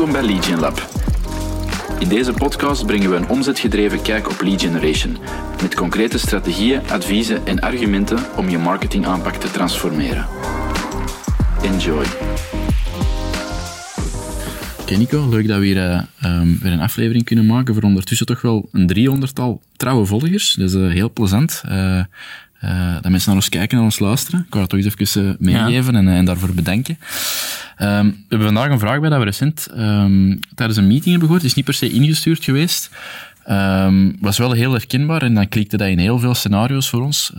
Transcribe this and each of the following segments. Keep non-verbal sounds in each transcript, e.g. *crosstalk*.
Welkom bij Lead Gen Lab. In deze podcast brengen we een omzetgedreven kijk op lead generation, met concrete strategieën, adviezen en argumenten om je marketingaanpak te transformeren. Enjoy. Oké Nico, leuk dat we hier eh, ehm, weer een aflevering kunnen maken voor ondertussen toch wel een driehonderdtal trouwe volgers. Dat is eh, heel plezant. Eh, eh, dat mensen naar ons kijken en ons luisteren. Ik wou dat toch eens even meegeven en, en daarvoor bedanken. Ehm, we hebben vandaag een vraag bij dat we recent ehm, tijdens een meeting hebben gehoord. Het is niet per se ingestuurd geweest. Um, was wel heel herkenbaar en dan klikte dat in heel veel scenario's voor ons.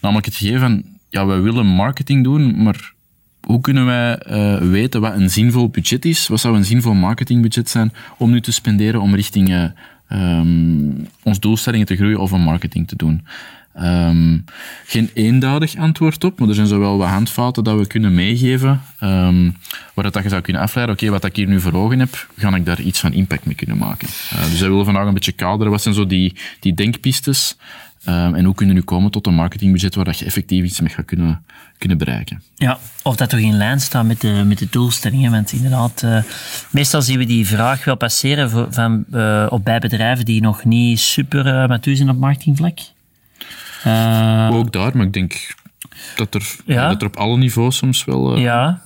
namelijk het gegeven van, ja, wij willen marketing doen, maar hoe kunnen wij uh, weten wat een zinvol budget is? Wat zou een zinvol marketingbudget zijn om nu te spenderen om richting uh, ons doelstellingen te groeien of een marketing te doen? Um, geen eenduidig antwoord op, maar er zijn zowel wat handvaten dat we kunnen meegeven, um, waar dat je zou kunnen afleiden, oké, wat ik hier nu voor ogen heb, ga ik daar iets van impact mee kunnen maken. Uh, dus wij willen vandaag een beetje kaderen, wat zijn zo die, die denkpistes, um, en hoe kunnen we nu komen tot een marketingbudget waar dat je effectief iets mee gaat kunnen, kunnen bereiken. Ja, of dat toch in lijn staat met de, met de doelstellingen, want inderdaad, uh, meestal zien we die vraag wel passeren van, uh, op bij bedrijven die nog niet super matuur zijn op marketingvlak. Uh, ook daar, maar ik denk dat er, ja. dat er op alle niveaus soms wel. Uh, ja.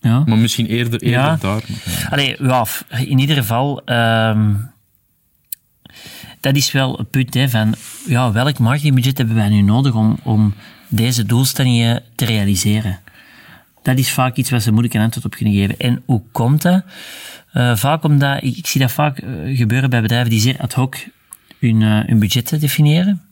ja. Maar misschien eerder, eerder ja. daar. Ja. Allee, ja, in ieder geval. Um, dat is wel het punt hè, van ja, welk marketingbudget hebben wij nu nodig om, om deze doelstellingen te realiseren. Dat is vaak iets waar ze moeilijk een antwoord op kunnen geven. En hoe komt dat? Uh, vaak omdat, ik, ik, zie dat vaak gebeuren bij bedrijven die zeer ad hoc hun, uh, hun budgetten definiëren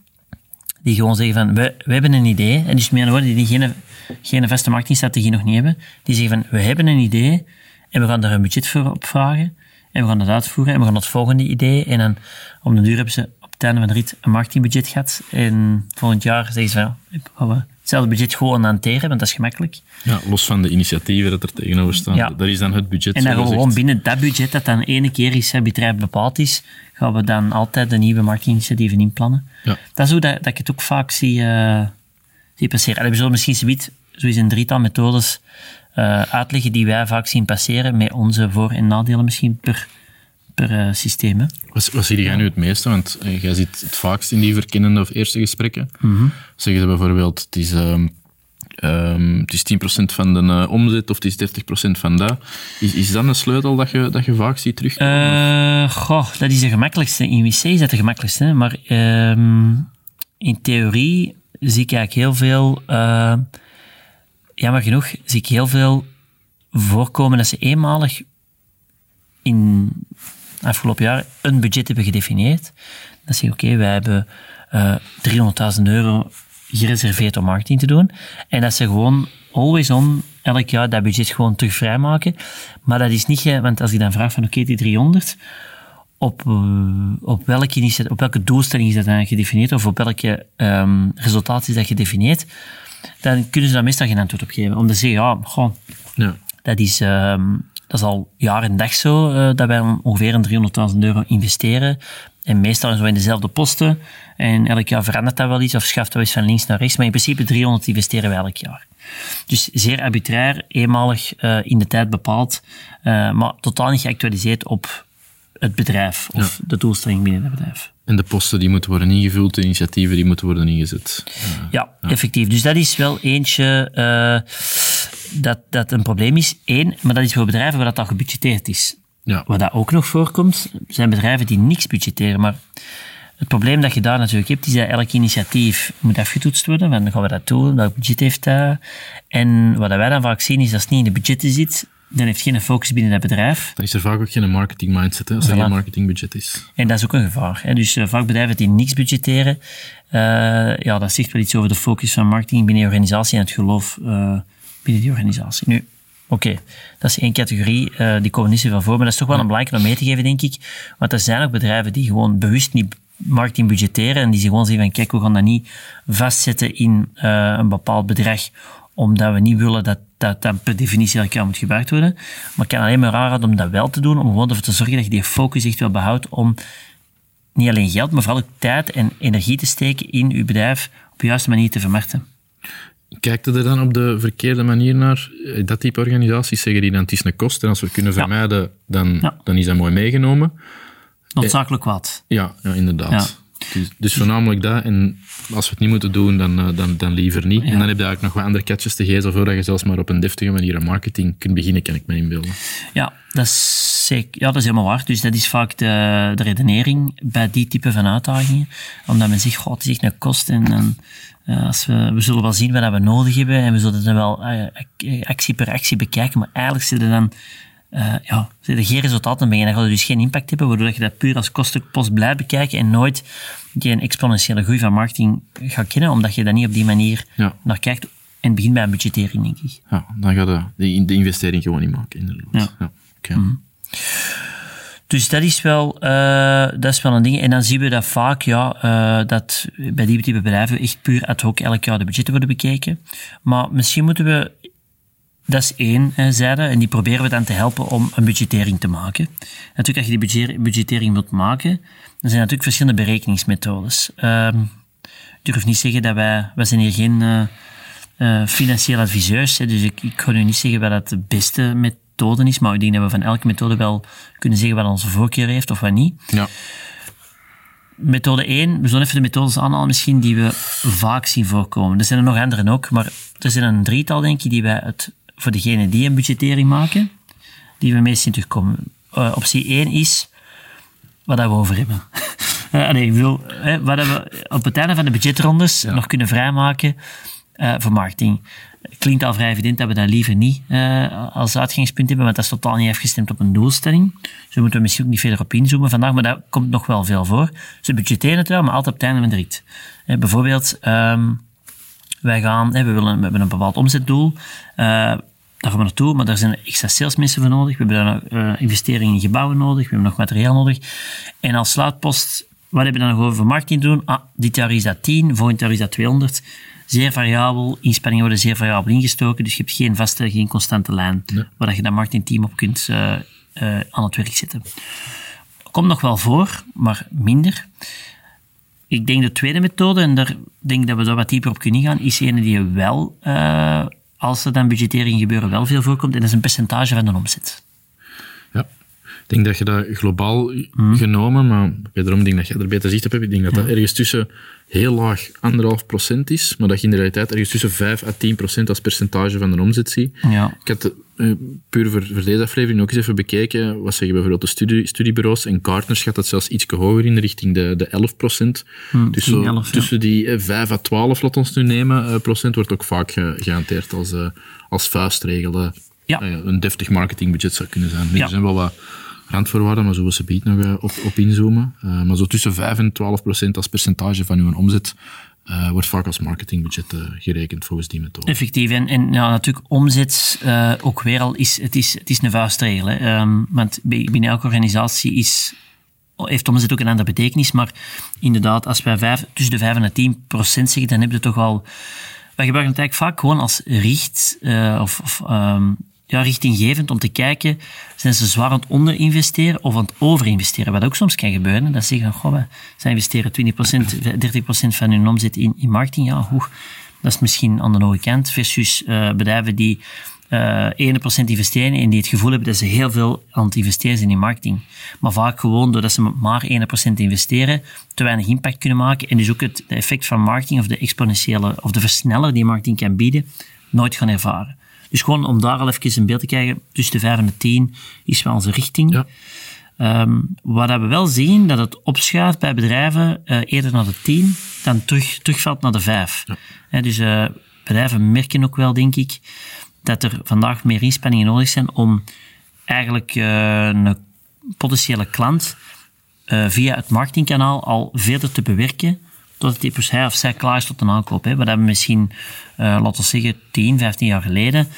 die gewoon zeggen van, we, we hebben een idee, en dus meer woorden die geen, geen vaste marketingstrategie nog niet hebben, die zeggen van, we hebben een idee, en we gaan daar een budget voor op vragen, en we gaan dat uitvoeren, en we gaan het volgende idee, en dan om de duur hebben ze op het einde van de rit een marketingbudget gehad, en volgend jaar zeggen ze van, ja, hetzelfde budget gewoon hanteren, want dat is gemakkelijk. Ja, los van de initiatieven dat er tegenover staan. Ja. Dat is dan het budget. En dan gewoon binnen dat budget, dat dan ene keer is het bedrijf bepaald is, gaan we dan altijd de nieuwe marketinginitiatieven inplannen. Ja. Dat is hoe dat, dat ik het ook vaak zie, uh, zie passeren. En we zullen misschien zoiets, zoiets een drietal methodes uh, uitleggen die wij vaak zien passeren, met onze voor- en nadelen misschien per, per systeem. Hè. Wat, wat zie jij nu het meeste? Want uh, jij ziet het vaakst in die verkennende of eerste gesprekken. Mm -hmm. Zeggen ze bijvoorbeeld, het is... Um, Um, het is 10% van de uh, omzet of het is 30% van dat. Is, is dat een sleutel dat je, dat je vaak ziet terugkomen? Uh, goh, dat is de gemakkelijkste. In WC is dat de gemakkelijkste. Maar um, in theorie zie ik eigenlijk heel veel... Uh, jammer genoeg zie ik heel veel voorkomen dat ze eenmalig in afgelopen jaar een budget hebben gedefinieerd. Dan zeg je, oké, okay, wij hebben uh, 300.000 euro gereserveerd om marketing te doen. En dat ze gewoon always on elk jaar dat budget gewoon terug vrijmaken. Maar dat is niet, want als ik dan vraag van oké, okay, die 300, op, op, welke op welke doelstelling is dat dan gedefinieerd, of op welke um, resultaten is dat gedefinieerd, dan kunnen ze daar meestal geen antwoord op geven. Om te zeggen, ja, gewoon, ja. dat is, um, dat is al jaar en dag zo, uh, dat wij ongeveer een 300.000 euro investeren. En meestal zo in dezelfde posten. En elk jaar verandert dat wel iets of schaft dat wel eens van links naar rechts. Maar in principe 300 investeren we elk jaar. Dus zeer arbitrair, eenmalig uh, in de tijd bepaald, uh, maar totaal niet geactualiseerd op het bedrijf of ja. de doelstelling binnen het bedrijf. En de posten die moeten worden ingevuld, de initiatieven die moeten worden ingezet. Uh, ja, ja, effectief. Dus dat is wel eentje dat, dat een probleem is. Eén, maar dat is voor bedrijven waar dat al gebudgeteerd is. Ja. Wat dat ook nog voorkomt, zijn bedrijven die niks budgetteren. Maar het probleem dat je daar natuurlijk hebt, is dat elk initiatief moet afgetoetst worden. Dan gaan we dat doen, welk budget heeft dat? En wat wij dan vaak zien, is dat het niet in de budgetten zit, dan heeft geen focus binnen het bedrijf. Dan is er vaak ook geen marketing mindset, hè, als er voilà. geen marketingbudget is. En dat is ook een gevaar. Hè. Dus uh, vaak bedrijven die niks budgetteren, uh, ja, dat zegt wel iets over de focus van marketing binnen je organisatie en het geloof uh, binnen die organisatie. Nu, Oké, okay. dat is één categorie, uh, die komen niet zoveel voor, maar dat is toch wel een belangrijk om mee te geven, denk ik. Want er zijn ook bedrijven die gewoon bewust niet marketing budgetteren en die zich gewoon zeggen van, kijk, we gaan dat niet vastzetten in uh, een bepaald bedrag, omdat we niet willen dat dat, dat per definitie elk jaar moet gebruikt worden. Maar ik kan alleen maar aanraden om dat wel te doen, om gewoon ervoor te zorgen dat je die focus echt wel behoudt om niet alleen geld, maar vooral ook tijd en energie te steken in je bedrijf op de juiste manier te vermarkten. Kijkt er dan op de verkeerde manier naar? Eh, Dat type organisaties zeggen die dan het is een kost en als we het kunnen vermijden, dan, dan is dat mooi meegenomen. Noodzakelijk wat. Ja, ja inderdaad. Dus, dus voornamelijk dat. En als we het niet moeten doen, dan, eh, dan, dan liever niet. En dan heb je eigenlijk nog wat andere catches te geven, voordat je zelfs maar op een deftige manier aan marketing kunt beginnen, kan ik me inbeelden. Ja, dat is, zeker, ja, dat is helemaal waar. Dus dat is vaak de, de redenering bij die type van uitdagingen. Omdat men zegt, goh, het is echt een kost en, en eh, als we, we zullen wel zien wat we nodig hebben en we zullen dan wel eh, ac- actie per actie bekijken, maar eigenlijk zitten dan eh ja, zitten geen resultaten mee en dan gaat het dus geen impact hebben, waardoor je dat puur als kostenpost blijft bekijken en nooit die exponentiële groei van marketing gaat kennen, omdat je daar niet op die manier Ja. naar kijkt. En het begint bij een budgettering, denk ik. Ja, dan ga je de, de investering gewoon niet maken, inderdaad. Ja. Oké. Dus dat is wel, eh, dat is wel een ding. En dan zien we dat vaak, ja, eh, dat bij die type bedrijven echt puur ad hoc elk jaar de budgetten worden bekeken. Maar misschien moeten we, dat is één zijde, en die proberen we dan te helpen om een budgettering te maken. Natuurlijk, als je die budget- budgettering wilt maken, dan zijn natuurlijk verschillende berekeningsmethodes. Ehm ik durf niet zeggen dat wij, wij zijn hier geen eh financieel adviseurs, hè, dus ik, ik ga nu niet zeggen wat dat de beste methode is, maar ik denk dat we van elke methode wel kunnen zeggen wat onze voorkeur heeft of wat niet. Ja. Methode 1, we zullen even de methodes aanhalen misschien die we vaak zien voorkomen. Er zijn er nog andere ook, maar er zijn een drietal, denk ik, die wij het, voor degenen die een budgettering maken, die we meest zien terugkomen. Eh, optie 1 is wat dat we over hebben. *laughs* Eh, nee, ik bedoel, hè, wat dat we op het einde van de budgetrondes nog kunnen vrijmaken eh, voor marketing. Klinkt al vrij evident dat we dat liever niet eh, als uitgangspunt hebben, want dat is totaal niet afgestemd op een doelstelling. Dus daar moeten we misschien ook niet verder op inzoomen vandaag, maar dat komt nog wel veel voor. Ze budgetteren het wel, maar altijd op het einde van de rit. Bijvoorbeeld, ehm, wij gaan, hè, we, willen, we hebben een bepaald omzetdoel. eh, daar gaan we naartoe, maar daar zijn extra salesmensen voor nodig. We hebben daar nog eh, investeringen in gebouwen nodig. We hebben nog materiaal nodig. En als sluitpost, wat hebben we dan nog over marketing te doen? Ah, dit jaar is dat 10, volgend jaar is dat 200. Zeer variabel, inspanningen worden zeer variabel ingestoken, dus je hebt geen vaste, geen constante lijn waar je dat marketingteam op kunt eh, aan het werk zetten. Komt nog wel voor, maar minder. Ik denk de tweede methode, en daar denk ik dat we daar wat dieper op kunnen gaan, is een die wel, eh, als er dan budgettering gebeuren, wel veel voorkomt. En dat is een percentage van de omzet. Ik denk dat je dat globaal genomen, maar wederom denk dat jij er beter zicht op hebt. Ik denk dat dat ergens tussen heel laag anderhalf procent is, maar dat je in de realiteit ergens tussen 5 à 10 procent als percentage van de omzet ziet. Ja. Ik had eh, puur voor, voor deze aflevering ook eens even bekeken. Wat zeggen bijvoorbeeld de studie, studiebureaus en Gartner schat dat zelfs iets hoger in, richting de, de 11 procent. dus 10, zo 11, ja. tussen die eh, 5 à 12, laat ons nu nemen, eh, procent wordt ook vaak ge- gehanteerd als, eh, als vuistregel. eh, Ja. eh, een deftig marketingbudget zou kunnen zijn. Ja. Er zijn wel wat randvoorwaarden, maar zo we ze biedt nog eh, op, op inzoomen. Eh, maar zo tussen 5 en 12 procent als percentage van uw omzet eh, wordt vaak als marketingbudget gerekend volgens die methode. Effectief. En, en ja, natuurlijk, omzet, ook weer al, is, het, is, het is een vuistregel. Ehm, want binnen elke organisatie is, heeft omzet ook een andere betekenis. Maar inderdaad, als wij vijf, tussen de 5 en de 10 procent zeggen, dan heb je toch al... Wij gebruiken het eigenlijk vaak gewoon als richt, of, of ehm, ja, richtinggevend om te kijken, zijn ze zwaar aan het onderinvesteren of aan het overinvesteren? Wat ook soms kan gebeuren. Dat ze zeggen, goh, zij investeren 20%, 30% *laughs* van hun omzet in, in marketing. Ja, hoe, dat is misschien aan de hoge kant, versus eh, bedrijven die eh 1% investeren en die het gevoel hebben dat ze heel veel aan het investeren zijn in marketing. Maar vaak gewoon doordat ze maar 1% investeren, te weinig impact kunnen maken en dus ook het effect van marketing of de exponentiële of de versneller die marketing kan bieden, nooit gaan ervaren. Dus gewoon om daar al even een beeld te krijgen, tussen de 5 en de 10 is wel onze richting. Ja. Ehm, wat we wel zien, dat het opschuift bij bedrijven eh, eerder naar de 10 dan terug, terugvalt naar de 5. Hè, dus eh, bedrijven merken ook wel, denk ik, dat er vandaag meer inspanningen nodig zijn om eigenlijk eh, een potentiële klant via het marketingkanaal al verder te bewerken totdat die hij of zij klaar is tot een aankoop. Hè. Wat hebben we misschien, eh, laten we zeggen, 10, 15 jaar geleden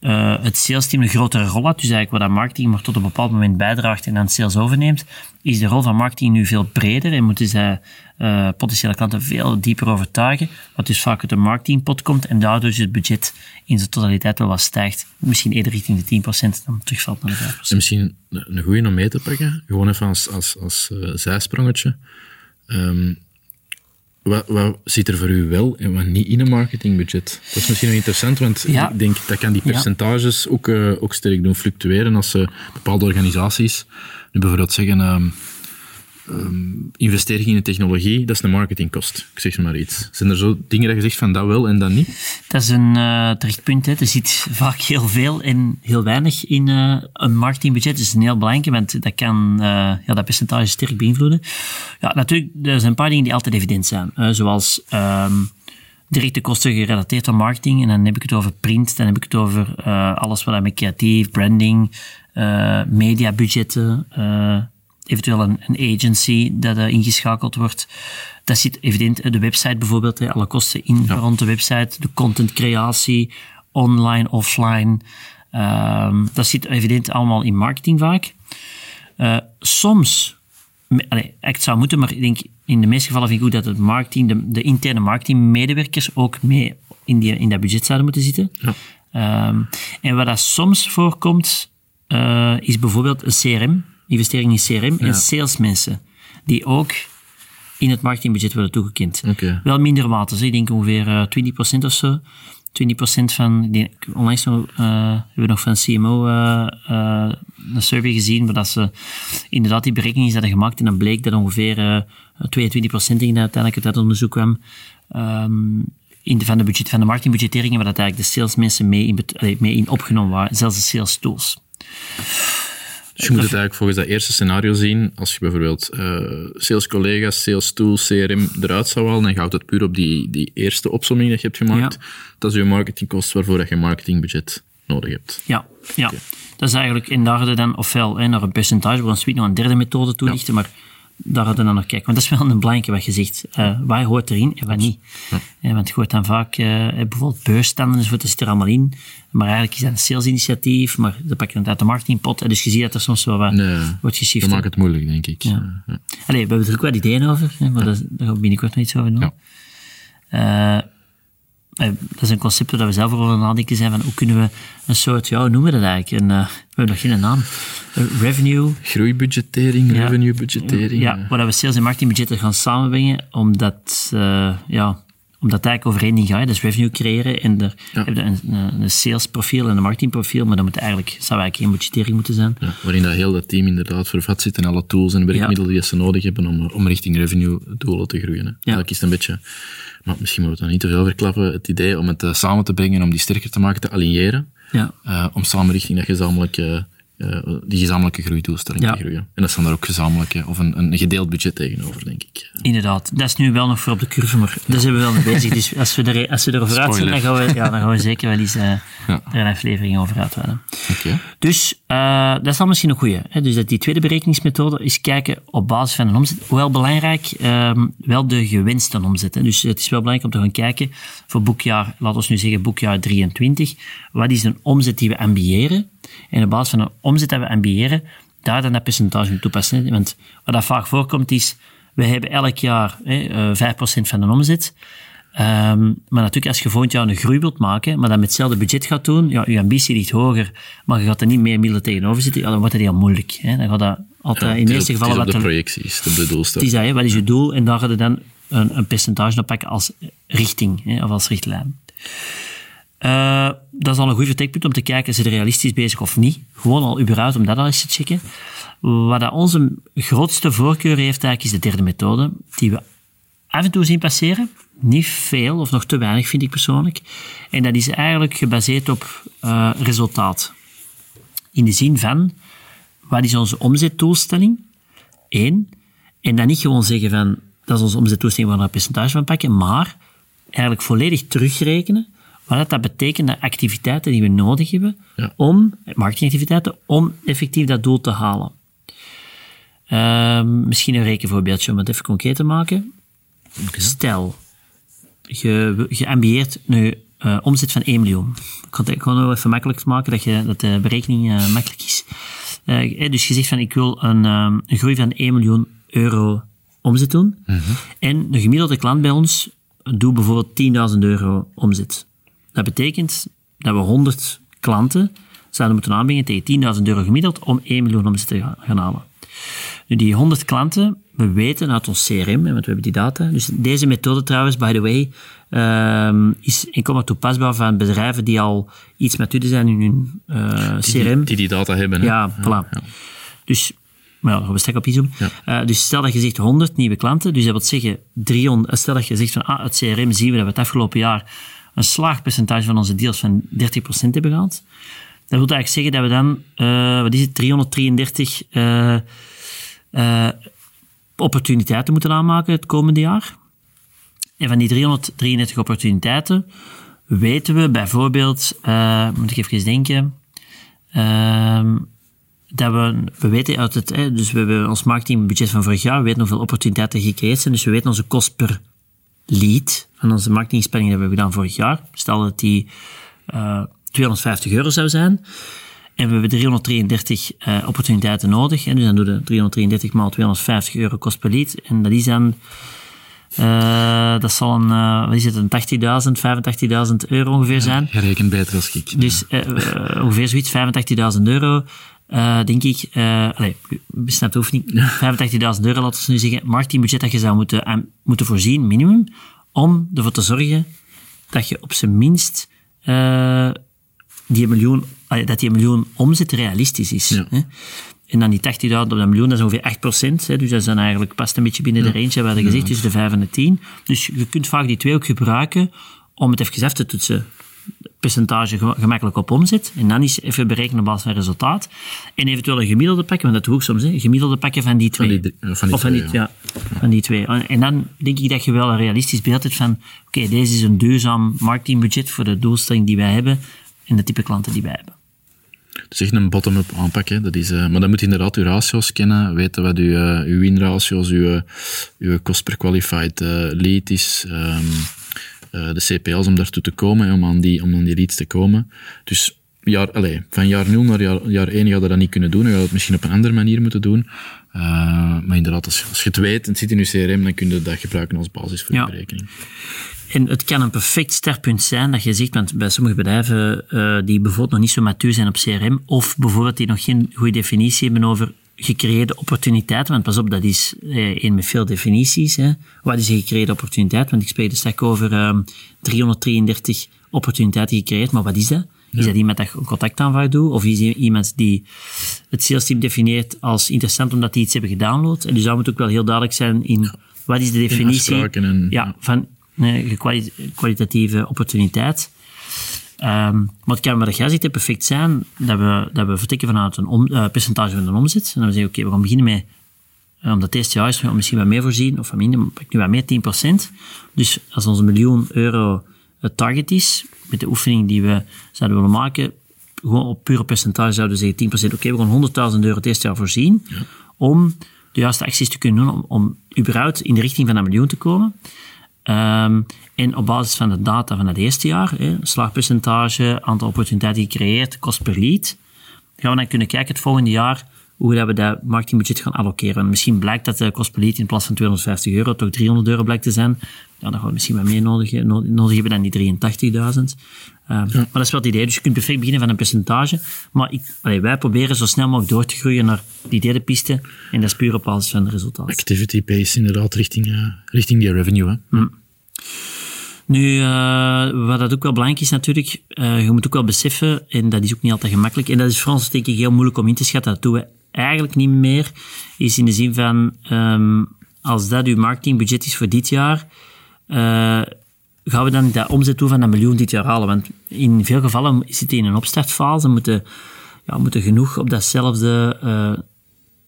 eh, het salesteam een grotere rol had, dus eigenlijk wat dat marketing maar tot een bepaald moment bijdraagt en dan sales overneemt, is de rol van marketing nu veel breder en moeten zij eh, potentiële klanten veel dieper overtuigen, wat dus vaak uit de marketingpot komt en daardoor dus het budget in zijn totaliteit wel wat stijgt. Misschien eerder richting de 10% dan terugvalt naar de 5%. En misschien een goede om mee te pakken, gewoon even als, als, als zijsprongetje. Ehm, wat, wat zit er voor u wel en wat niet in een marketingbudget? Dat is misschien nog interessant, want Ja. ik denk dat kan die Ja. percentages ook, eh, ook sterk doen fluctueren als ze bepaalde organisaties nu bijvoorbeeld zeggen ehm ehm, investering in technologie, dat is een marketingkost. Ik zeg maar iets. Zijn er zo dingen dat je zegt van dat wel en dat niet? Dat is een eh terecht punt. Hè. Er zit vaak heel veel en heel weinig in eh, een marketingbudget. Dat is een heel belangrijk, want dat kan eh, ja, dat percentage sterk beïnvloeden. Ja, natuurlijk, er zijn een paar dingen die altijd evident zijn. zoals ehm, directe kosten gerelateerd aan marketing. En dan heb ik het over print, dan heb ik het over alles wat met creatief, branding, eh mediabudgetten, eventueel een, een agency dat eh, ingeschakeld wordt. Dat zit evident, de website bijvoorbeeld, hè, alle kosten in rond de website, de contentcreatie, online, offline. Ehm, dat zit evident allemaal in marketing vaak. Eh, soms, allee, zou moeten, maar ik denk in de meeste gevallen vind ik goed dat het marketing, de, de interne marketingmedewerkers ook mee in, die, in dat budget zouden moeten zitten. Ja. Ehm, en wat dat soms voorkomt, eh, is bijvoorbeeld een CRM, investering in CRM en salesmensen, die ook in het marketingbudget worden toegekend. Wel minder mate, dus ik denk ongeveer eh 20% of zo. 20% van, ik onlangs eh, hebben we nog van CMO eh, eh, een survey gezien, waar dat ze inderdaad die berekeningen hadden gemaakt en dan bleek dat ongeveer eh 22% in uiteindelijk uit dat onderzoek kwam, ehm, in de, van, de budget, van de marketingbudgetteringen, waar dat eigenlijk de salesmensen mee in, mee in opgenomen waren, zelfs de sales tools. Dus je moet het eigenlijk volgens dat eerste scenario zien. Als je bijvoorbeeld eh salescollega's, sales tools, CRM eruit zou halen en je houdt het puur op die, die eerste opsomming dat je hebt gemaakt, Ja. dat is je marketingkost waarvoor dat je marketingbudget nodig hebt. Ja, ja. dat is eigenlijk, we dan ofwel hè, naar een percentage, waar een suite nog een derde methode toelichten, maar daar hadden we dan naar kijken. Want dat is wel een belangrijke wat je zegt. Eh, waar hoort erin en wat niet? Eh, want je hoort dan vaak, eh, bijvoorbeeld beursstanden enzovoort, dat zit er allemaal in. Maar eigenlijk is dat een salesinitiatief, maar dat pak je het uit de marketingpot. En dus je ziet dat er soms wel wat Nee, wordt geshift. Dat maakt het moeilijk, denk ik. Ja. Ja. Allee, we hebben er ook wat ideeën over, hè, maar dat, daar gaan we binnenkort nog iets over doen. Ja. Eh, eh, dat is een concept waar we zelf over aan het nadenken zijn van hoe kunnen we een soort, ja, hoe noemen we dat eigenlijk? Een, eh, we hebben nog geen naam. Een revenue. Groeibudgettering, Ja. revenue-budgettering. Ja, waar we sales en marketingbudgetten gaan samenbrengen, omdat, eh, ja, omdat het eigenlijk over één ding gaat. Dus revenue creëren en er Ja. heb je een, een, salesprofiel en een marketingprofiel, maar dat moet eigenlijk, zou eigenlijk geen budgettering moeten zijn. Ja, waarin dat heel dat team inderdaad vervat zit en alle tools en werkmiddelen die ze nodig hebben om, om richting revenue-doelen te groeien. Hè. Eigenlijk is het een beetje, maar misschien moeten we het nog niet te veel verklappen, het idee om het eh, samen te brengen, om die sterker te maken, te aligneren, Ja. eh, om samen richting dat gezamenlijke, eh, die gezamenlijke groeidoelstelling Ja. te groeien. En dat dan daar ook gezamenlijke, of een, een gedeeld budget tegenover, denk ik. Inderdaad, dat is nu wel nog voor op de curve, maar daar zijn we wel mee bezig. Dus als we, er, als we erover uit zijn, dan gaan, we, ja, dan gaan we zeker wel eens Ja. er een aflevering over uitweiden. Oké. Dus eh, dat is dan misschien een goeie. Hè? Dus dat die tweede berekeningsmethode is kijken op basis van een omzet. Wel belangrijk, ehm, wel de gewenste omzet. Hè? Dus het is wel belangrijk om te gaan kijken voor boekjaar, laten we nu zeggen boekjaar 23, wat is een omzet die we ambiëren? En op basis van een omzet dat we ambiëren, daar dan dat percentage op toepassen. Want wat dat vaak voorkomt is, we hebben elk jaar hè, eh, 5% van de omzet. Ehm, maar natuurlijk, als je volgend jaar een groei wilt maken, maar dat met hetzelfde budget gaat doen, ja, je ambitie ligt hoger, maar je gaat er niet meer middelen tegenover zitten, ja, dan wordt het heel moeilijk. Hè. Dan gaat dat altijd, in de op- gevallen... het is op de projecties, de bedoelstelling. het is dat, hè, wat is je doel? En daar ga je dan een, een percentage op pakken als richting, hè, of als richtlijn. Eh, dat is al een goed vertrekpunt om te kijken, is het realistisch bezig of niet? Gewoon al überhaupt om dat al eens te checken. Wat dat onze grootste voorkeur heeft eigenlijk, is de derde methode, die we af en toe zien passeren. Niet veel, of nog te weinig, vind ik persoonlijk. En dat is eigenlijk gebaseerd op eh, resultaat. In de zin van, wat is onze omzetdoelstelling? Eén. En dan niet gewoon zeggen van, dat is onze omzetdoelstelling, waar we een percentage van pakken, maar eigenlijk volledig terugrekenen wat dat, dat betekent, de activiteiten die we nodig hebben Ja. om, marketingactiviteiten, om effectief dat doel te halen. Ehm, misschien een rekenvoorbeeldje om het even concreet te maken. Stel, je, je ambieert nu eh, omzet van 1 miljoen. Ik kan het gewoon even makkelijk maken, dat, je, dat de berekening eh, makkelijk is. Eh, dus je zegt van, ik wil een, ehm, een groei van 1 miljoen euro omzet doen. En de gemiddelde klant bij ons doet bijvoorbeeld 10.000 euro omzet. Dat betekent dat we 100 klanten zouden moeten aanbrengen tegen 10.000 euro gemiddeld om 1 miljoen omzet te gaan halen. Nu, die 100 klanten we weten uit ons CRM, want we hebben die data. Dus deze methode trouwens, by the way, ehm, is enkel toepasbaar van bedrijven die al iets met u zijn in hun uh, CRM. Die, die data hebben. Hè? Ja, voilà. Ja. Dus, maar ja, gaan we straks op inzoomen. Ja. Uh, dus stel dat je zegt 100 nieuwe klanten, dus dat wil zeggen 300, stel dat je zegt van ah, het CRM zien we dat we het afgelopen jaar een slaagpercentage van onze deals van 30% hebben gehad. Dat wil eigenlijk zeggen dat we dan, uh, wat is het, 333 uh, uh, opportuniteiten moeten aanmaken het komende jaar. En van die 333 opportuniteiten weten we bijvoorbeeld, moet ik even denken, uh, dat we, we weten uit het, dus we hebben ons marketingbudget van vorig jaar, we weten hoeveel opportuniteiten gecreëerd zijn, dus we weten onze kost per lead van onze marketingspanning die we hebben gedaan vorig jaar. Stel dat die uh, 250 euro zou zijn. En we hebben 333 uh, opportuniteiten nodig. En dus dan doen we 333 maal 250 euro kost per lead. En dat is dan, uh, dat zal een, uh, wat is het, een 80.000, 85.000 euro ongeveer zijn. Ja, je rekent beter als ik. Dus ongeveer zoiets, 85.000 euro. Denk ik, uh, allee, snap hoeft niet, 85.000 euro, laten we nu zeggen, marketingbudget dat je zou moeten, moeten voorzien, minimum, om ervoor te zorgen dat je op zijn minst die miljoen, dat die miljoen omzet realistisch is. Hè? En dan die 80.000 op dat miljoen, dat is ongeveer 8 procent. Dus dat is dan eigenlijk past een beetje binnen de range, we gezegd, tussen de 5 en de 10. Dus je kunt vaak die twee ook gebruiken om het even af te toetsen. Percentage gemakkelijk op omzet. En dan is even berekenen op basis van resultaat. En eventueel een gemiddelde pakken, want dat doe ik soms. Hè, gemiddelde pakken van die twee. Van die, van die of van die, ja. van die twee. En dan denk ik dat je wel een realistisch beeld hebt van oké, deze is een duurzaam marketingbudget voor de doelstelling die wij hebben en de type klanten die wij hebben. Het is echt een bottom-up aanpak. Hè. Dat is, uh, maar dan moet je inderdaad uw ratio's kennen, weten wat uw, uh, uw win-ratio's, uw, uw cost per qualified uh, lead is, um, de CPL's om daartoe te komen, om aan, die, om aan die leads te komen. Dus jaar, allez, van jaar 0 naar jaar, jaar 1 ga je dat niet kunnen doen. Je het misschien op een andere manier moeten doen. maar inderdaad, als, als, je het weet en het zit in je CRM, dan kun je dat gebruiken als basis voor ja. je berekening. En het kan een perfect startpunt zijn dat je zegt, want bij sommige bedrijven uh, die bijvoorbeeld nog niet zo matuur zijn op CRM, of bijvoorbeeld die nog geen goede definitie hebben over gecreëerde opportuniteiten, want pas op, dat is eh, een met veel definities. Hè. Wat is een gecreëerde opportuniteit? Want ik spreek dus straks over um, 333 opportuniteiten gecreëerd, maar wat is dat? Is dat iemand dat een contactaanvraag doet? Of is iemand die het sales team definieert als interessant omdat die iets hebben gedownload? En dus zou het ook wel heel duidelijk zijn in wat is de definitie en, ja, van een kwalitatieve opportuniteit. Um, maar het kan wat jij zegt perfect zijn dat we, dat we vertrekken vanuit een om, uh, percentage van de omzet. En dan we zeggen, oké, we gaan beginnen met, uh, omdat het eerste jaar is, we misschien wat meer voorzien, of wat minder, pak nu wat meer, 10%. Dus als onze miljoen euro het target is, met de oefening die we zouden willen maken, gewoon op pure percentage zouden we zeggen 10%, oké, we gaan 100.000 euro het eerste jaar voorzien, ja. om de juiste acties te kunnen doen, om, om überhaupt in de richting van dat miljoen te komen. En op basis van de data van het eerste jaar, hè, slagpercentage, aantal opportuniteiten gecreëerd, kost per lead, gaan we dan kunnen kijken het volgende jaar hoe dat we dat marketingbudget gaan allokeren. misschien blijkt dat de kost per lead in plaats van 250 euro toch 300 euro blijkt te zijn. Ja, dan gaan we misschien wat meer nodig, nodig hebben dan die 83.000. Um, Maar dat is wel het idee. Dus je kunt perfect beginnen van een percentage. Maar ik, allee, wij proberen zo snel mogelijk door te groeien naar die derde piste. En dat is puur op basis van de resultaten. Activity base inderdaad richting, uh, richting die revenue. Hè? Mm. Nu, uh, wat dat ook wel belangrijk is natuurlijk, uh, je moet ook wel beseffen, en dat is ook niet altijd gemakkelijk, en dat is voor ons denk ik heel moeilijk om in te schatten, dat doen we eigenlijk niet meer, is in de zin van, um, als dat uw marketingbudget is voor dit jaar, uh, gaan we dan dat omzet toe van een miljoen dit jaar halen? Want in veel gevallen zit het in een opstartfase, moeten, ja, moeten genoeg op datzelfde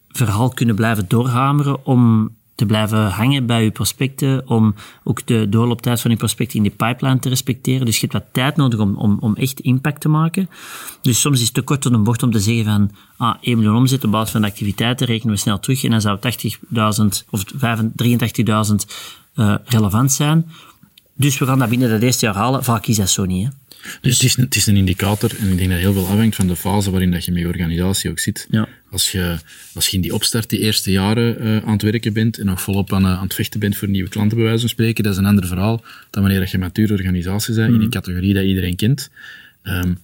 verhaal kunnen blijven doorhameren om te blijven hangen bij je prospecten, om ook de doorlooptijd van je prospecten in de pipeline te respecteren. Dus je hebt wat tijd nodig om, om, om echt impact te maken. Dus soms is het te kort tot een bocht om te zeggen van, ah, 1 miljoen omzet op basis van de activiteiten rekenen we snel terug en dan zou 80.000 of 83.000 uh, relevant zijn. Dus we gaan dat binnen dat eerste jaar halen. Vaak is dat zo niet. Hè? Dus het is, het is, een indicator en ik denk dat heel veel afhangt van de fase waarin dat je met je organisatie ook zit. Ja. Als, je, als je in die opstart die eerste jaren uh, aan het werken bent en nog volop aan, uh, aan het vechten bent voor nieuwe klanten bij wijze van spreken, dat is een ander verhaal dan wanneer je een mature organisatie bent, in een mhm. categorie dat iedereen kent. Um,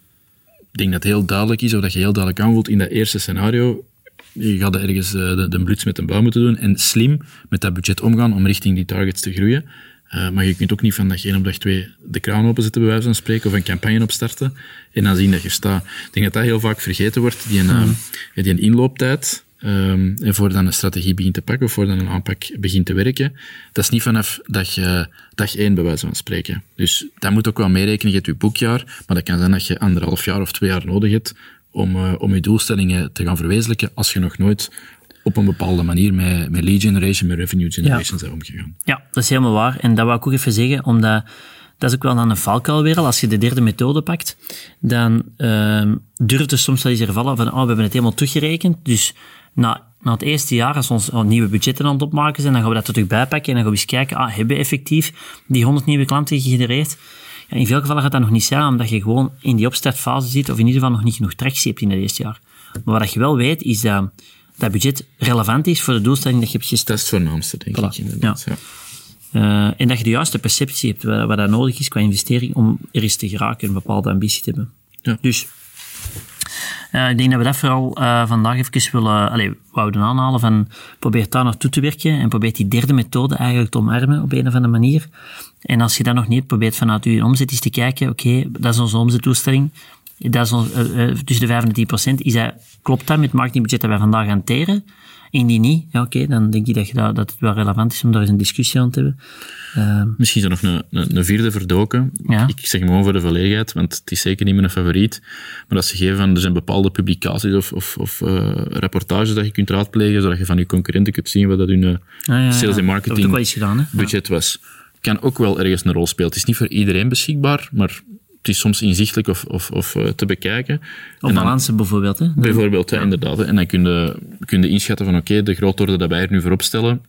ik denk dat het heel duidelijk is, of dat je heel duidelijk aanvoelt in dat eerste scenario, je gaat ergens uh, de, de bluts met een bouw moeten doen en slim met dat budget omgaan om richting die targets te groeien. Uh, maar je kunt ook niet van dag 1 op dag 2 de kraan openzetten, bij wijze van spreken, of een campagne opstarten en dan zien dat je staat. Ik denk dat dat heel vaak vergeten wordt, die, een, mm. die een inlooptijd. Um, en voor dan een strategie begint te pakken, of voor dan een aanpak begint te werken, dat is niet vanaf dag, je dag één, bij wijze van spreken. Dus dat moet ook wel meerekenen. Je hebt je boekjaar, maar dat kan zijn dat je anderhalf jaar of twee jaar nodig hebt om, uh, om je doelstellingen te gaan verwezenlijken als je nog nooit op een bepaalde manier met, met lead generation, met revenue generation ja. zijn omgegaan. Ja, dat is helemaal waar. En dat wou ik ook even zeggen, omdat dat is ook wel aan een valkuil weer Als je de derde methode pakt, dan uh, durft er soms wel eens ervallen van, oh, we hebben het helemaal teruggerekend, dus na, na het eerste jaar, als we ons nieuwe budgetten aan het opmaken zijn, dan gaan we dat er terug bijpakken en dan gaan we eens kijken, ah, hebben we effectief die 100 nieuwe klanten gegenereerd? Ja, in veel gevallen gaat dat nog niet zijn, omdat je gewoon in die opstartfase zit, of in ieder geval nog niet genoeg tractie hebt in het eerste jaar. Maar wat je wel weet, is dat dat budget relevant is voor de doelstelling dat je hebt gesteld. Dat is het voornaamste, denk ik, inderdaad. Ja. Uh, en dat je de juiste perceptie hebt wat, wat dat nodig is qua investering om er eens te geraken, een bepaalde ambitie te hebben. Ja. Dus uh, ik denk dat we dat vooral uh, vandaag even willen, allez, wouden aanhalen van probeer daar naartoe te werken en probeer die derde methode eigenlijk te omarmen op een of andere manier. En als je dat nog niet probeert vanuit je omzet eens te kijken, oké, okay, dat is onze omzettoestelling, dat is ons, uh, tussen de 5 en 10 procent, is dat, klopt dat met het marketingbudget dat wij vandaag hanteren? Indien niet, ja, oké, dan denk ik dat, je dat, dat het wel relevant is om daar eens een discussie aan te hebben. Uh, Misschien is er nog een, een, een vierde verdoken. Ja. Ik zeg gewoon voor de volledigheid, want het is zeker niet mijn favoriet. Maar als ze geven van, er zijn bepaalde publicaties of, of, of uh, rapportages dat je kunt raadplegen, zodat je van je concurrenten kunt zien wat dat hun uh, ah, ja, sales en marketing gedaan, budget was. Kan ook wel ergens een rol spelen. Het is niet voor iedereen beschikbaar, maar het is soms inzichtelijk of, of, of uh, te bekijken. Op balansen bijvoorbeeld. Hè? Bijvoorbeeld, ja. inderdaad. En dan kun je, kun je inschatten van oké, okay, de grootorde dat wij er nu voor opstellen,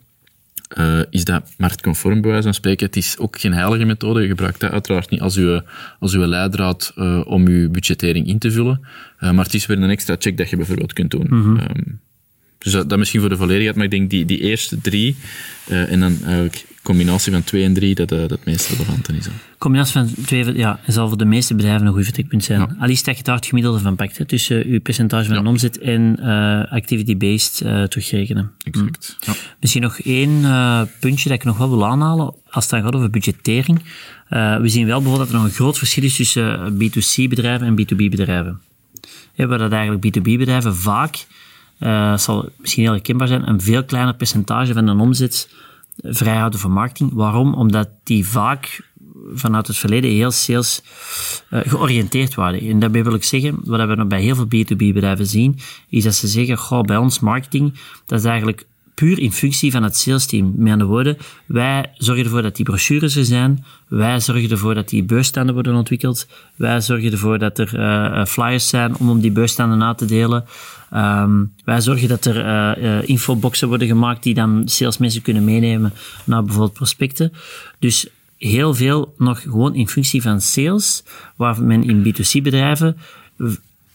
uh, is dat marktconform bij wijze van spreken. Het is ook geen heilige methode. Je gebruikt dat uiteraard niet als uw, als uw leidraad uh, om uw budgettering in te vullen. maar het is weer een extra check dat je bijvoorbeeld kunt doen. Mm -hmm. um, dus dat, dat, misschien voor de volledigheid, maar ik denk die, die eerste drie, en dan eigenlijk combinatie van twee en drie dat uh, dat het meest relevante is. Combinatie van twee ja, zal voor de meeste bedrijven een goed vertrekpunt zijn. Ja. Al is dat je daar het gemiddelde van pakt, hè, tussen uw percentage van ja. omzet en uh, activity-based terugrekenen. Exact. Hm. Ja. Misschien nog één puntje dat ik nog wel wil aanhalen, als het dan gaat over budgettering. we zien wel bijvoorbeeld dat er nog een groot verschil is tussen B2C-bedrijven en B2B-bedrijven. Waar dat eigenlijk B2B-bedrijven vaak, zal misschien heel herkenbaar zijn, een veel kleiner percentage van hun omzet vrijhouden voor marketing. Waarom? Omdat die vaak vanuit het verleden heel sales uh, georiënteerd waren. En daarbij wil ik zeggen, wat we nog bij heel veel B2B bedrijven zien, is dat ze zeggen, goh, bij ons marketing, dat is eigenlijk puur in functie van het sales team. Met andere woorden, wij zorgen ervoor dat die brochures er zijn, wij zorgen ervoor dat die beursstanden worden ontwikkeld, wij zorgen ervoor dat er uh, flyers zijn om om die beursstanden na te delen. Um, wij zorgen dat er uh, uh, infoboxen worden gemaakt die dan salesmensen kunnen meenemen naar bijvoorbeeld prospecten. Dus heel veel nog gewoon in functie van sales, waar men in B2C-bedrijven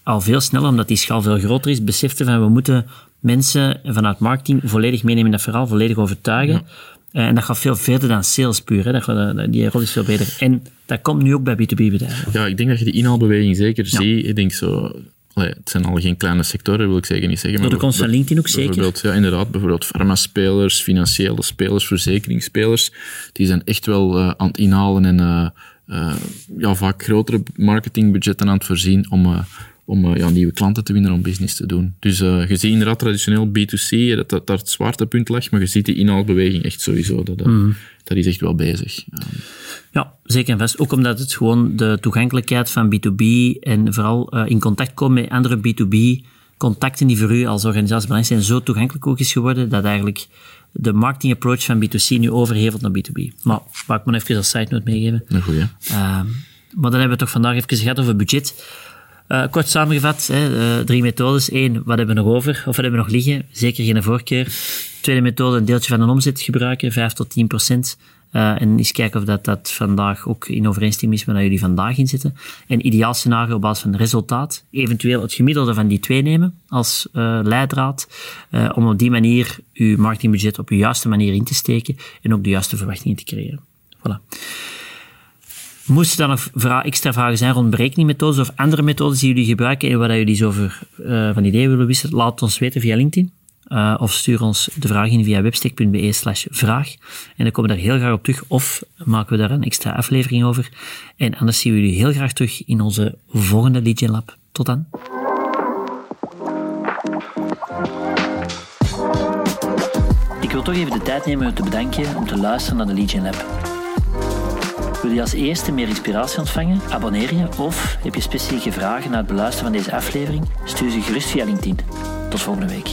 al veel sneller, omdat die schaal veel groter is, besefte van we moeten mensen vanuit marketing volledig meenemen in dat verhaal, volledig overtuigen. Ja. Eh, en dat gaat veel verder dan sales puur. Hè. Dat gaat, die rol is veel beter. En dat komt nu ook bij B2B-bedrijven. Ja, ik denk dat je die inhaalbeweging zeker ja. ziet. Ik denk zo... Allee, het zijn al geen kleine sectoren, wil ik zeker niet zeggen. Door de komst van LinkedIn ook zeker. Bijvoorbeeld, ja, inderdaad. Bijvoorbeeld farmaspelers, financiële spelers, verzekeringsspelers. Die zijn echt wel uh, aan het inhalen en uh, uh, ja, vaak grotere marketingbudgetten aan het voorzien om om ja, nieuwe klanten te winnen, om business te doen. Dus je ziet inderdaad traditioneel B2C, dat, dat daar het zwaartepunt lag, maar je ziet die inhaalbeweging echt sowieso. Dat, mm. dat is echt wel bezig. Ja, zeker en vast. Ook omdat het gewoon de toegankelijkheid van B2B en vooral uh, in contact komen met andere B2B contacten die voor u als organisatie belangrijk zijn, zo toegankelijk ook is geworden, dat eigenlijk de marketing approach van B2C nu overhevelt naar B2B. Maar waar ik me even als side note meegeven. Een goeie. maar dan hebben we toch vandaag even gehad over budget. Uh, kort samengevat, hè, uh, drie methodes. Eén, wat hebben we nog over? Of wat hebben we nog liggen? Zeker geen voorkeur. Tweede methode, een deeltje van een omzet gebruiken, 5 tot 10 procent. Uh, en eens kijken of dat, dat vandaag ook in overeenstemming is met waar jullie vandaag in zitten. En ideaal scenario op basis van resultaat. Eventueel het gemiddelde van die twee nemen als uh, leidraad. Uh, om op die manier uw marketingbudget op de juiste manier in te steken en ook de juiste verwachtingen te creëren. Voilà. Moesten er nog vra extra vragen zijn rond berekeningmethodes of andere methodes die jullie gebruiken en waar jullie zo over van ideeën willen wisselen, laat ons weten via LinkedIn. Uh, of stuur ons de vraag in via webstick.be slash vraag. En dan komen we daar heel graag op terug. Of maken we daar een extra aflevering over. En anders zien we jullie heel graag terug in onze volgende Lead Lab. Tot dan. Ik wil toch even de tijd nemen om te bedanken om te luisteren naar de Lead Lab. Wil je als eerste meer inspiratie ontvangen? Abonneer je of heb je specifieke vragen na het beluisteren van deze aflevering? Stuur ze gerust via LinkedIn. Tot volgende week.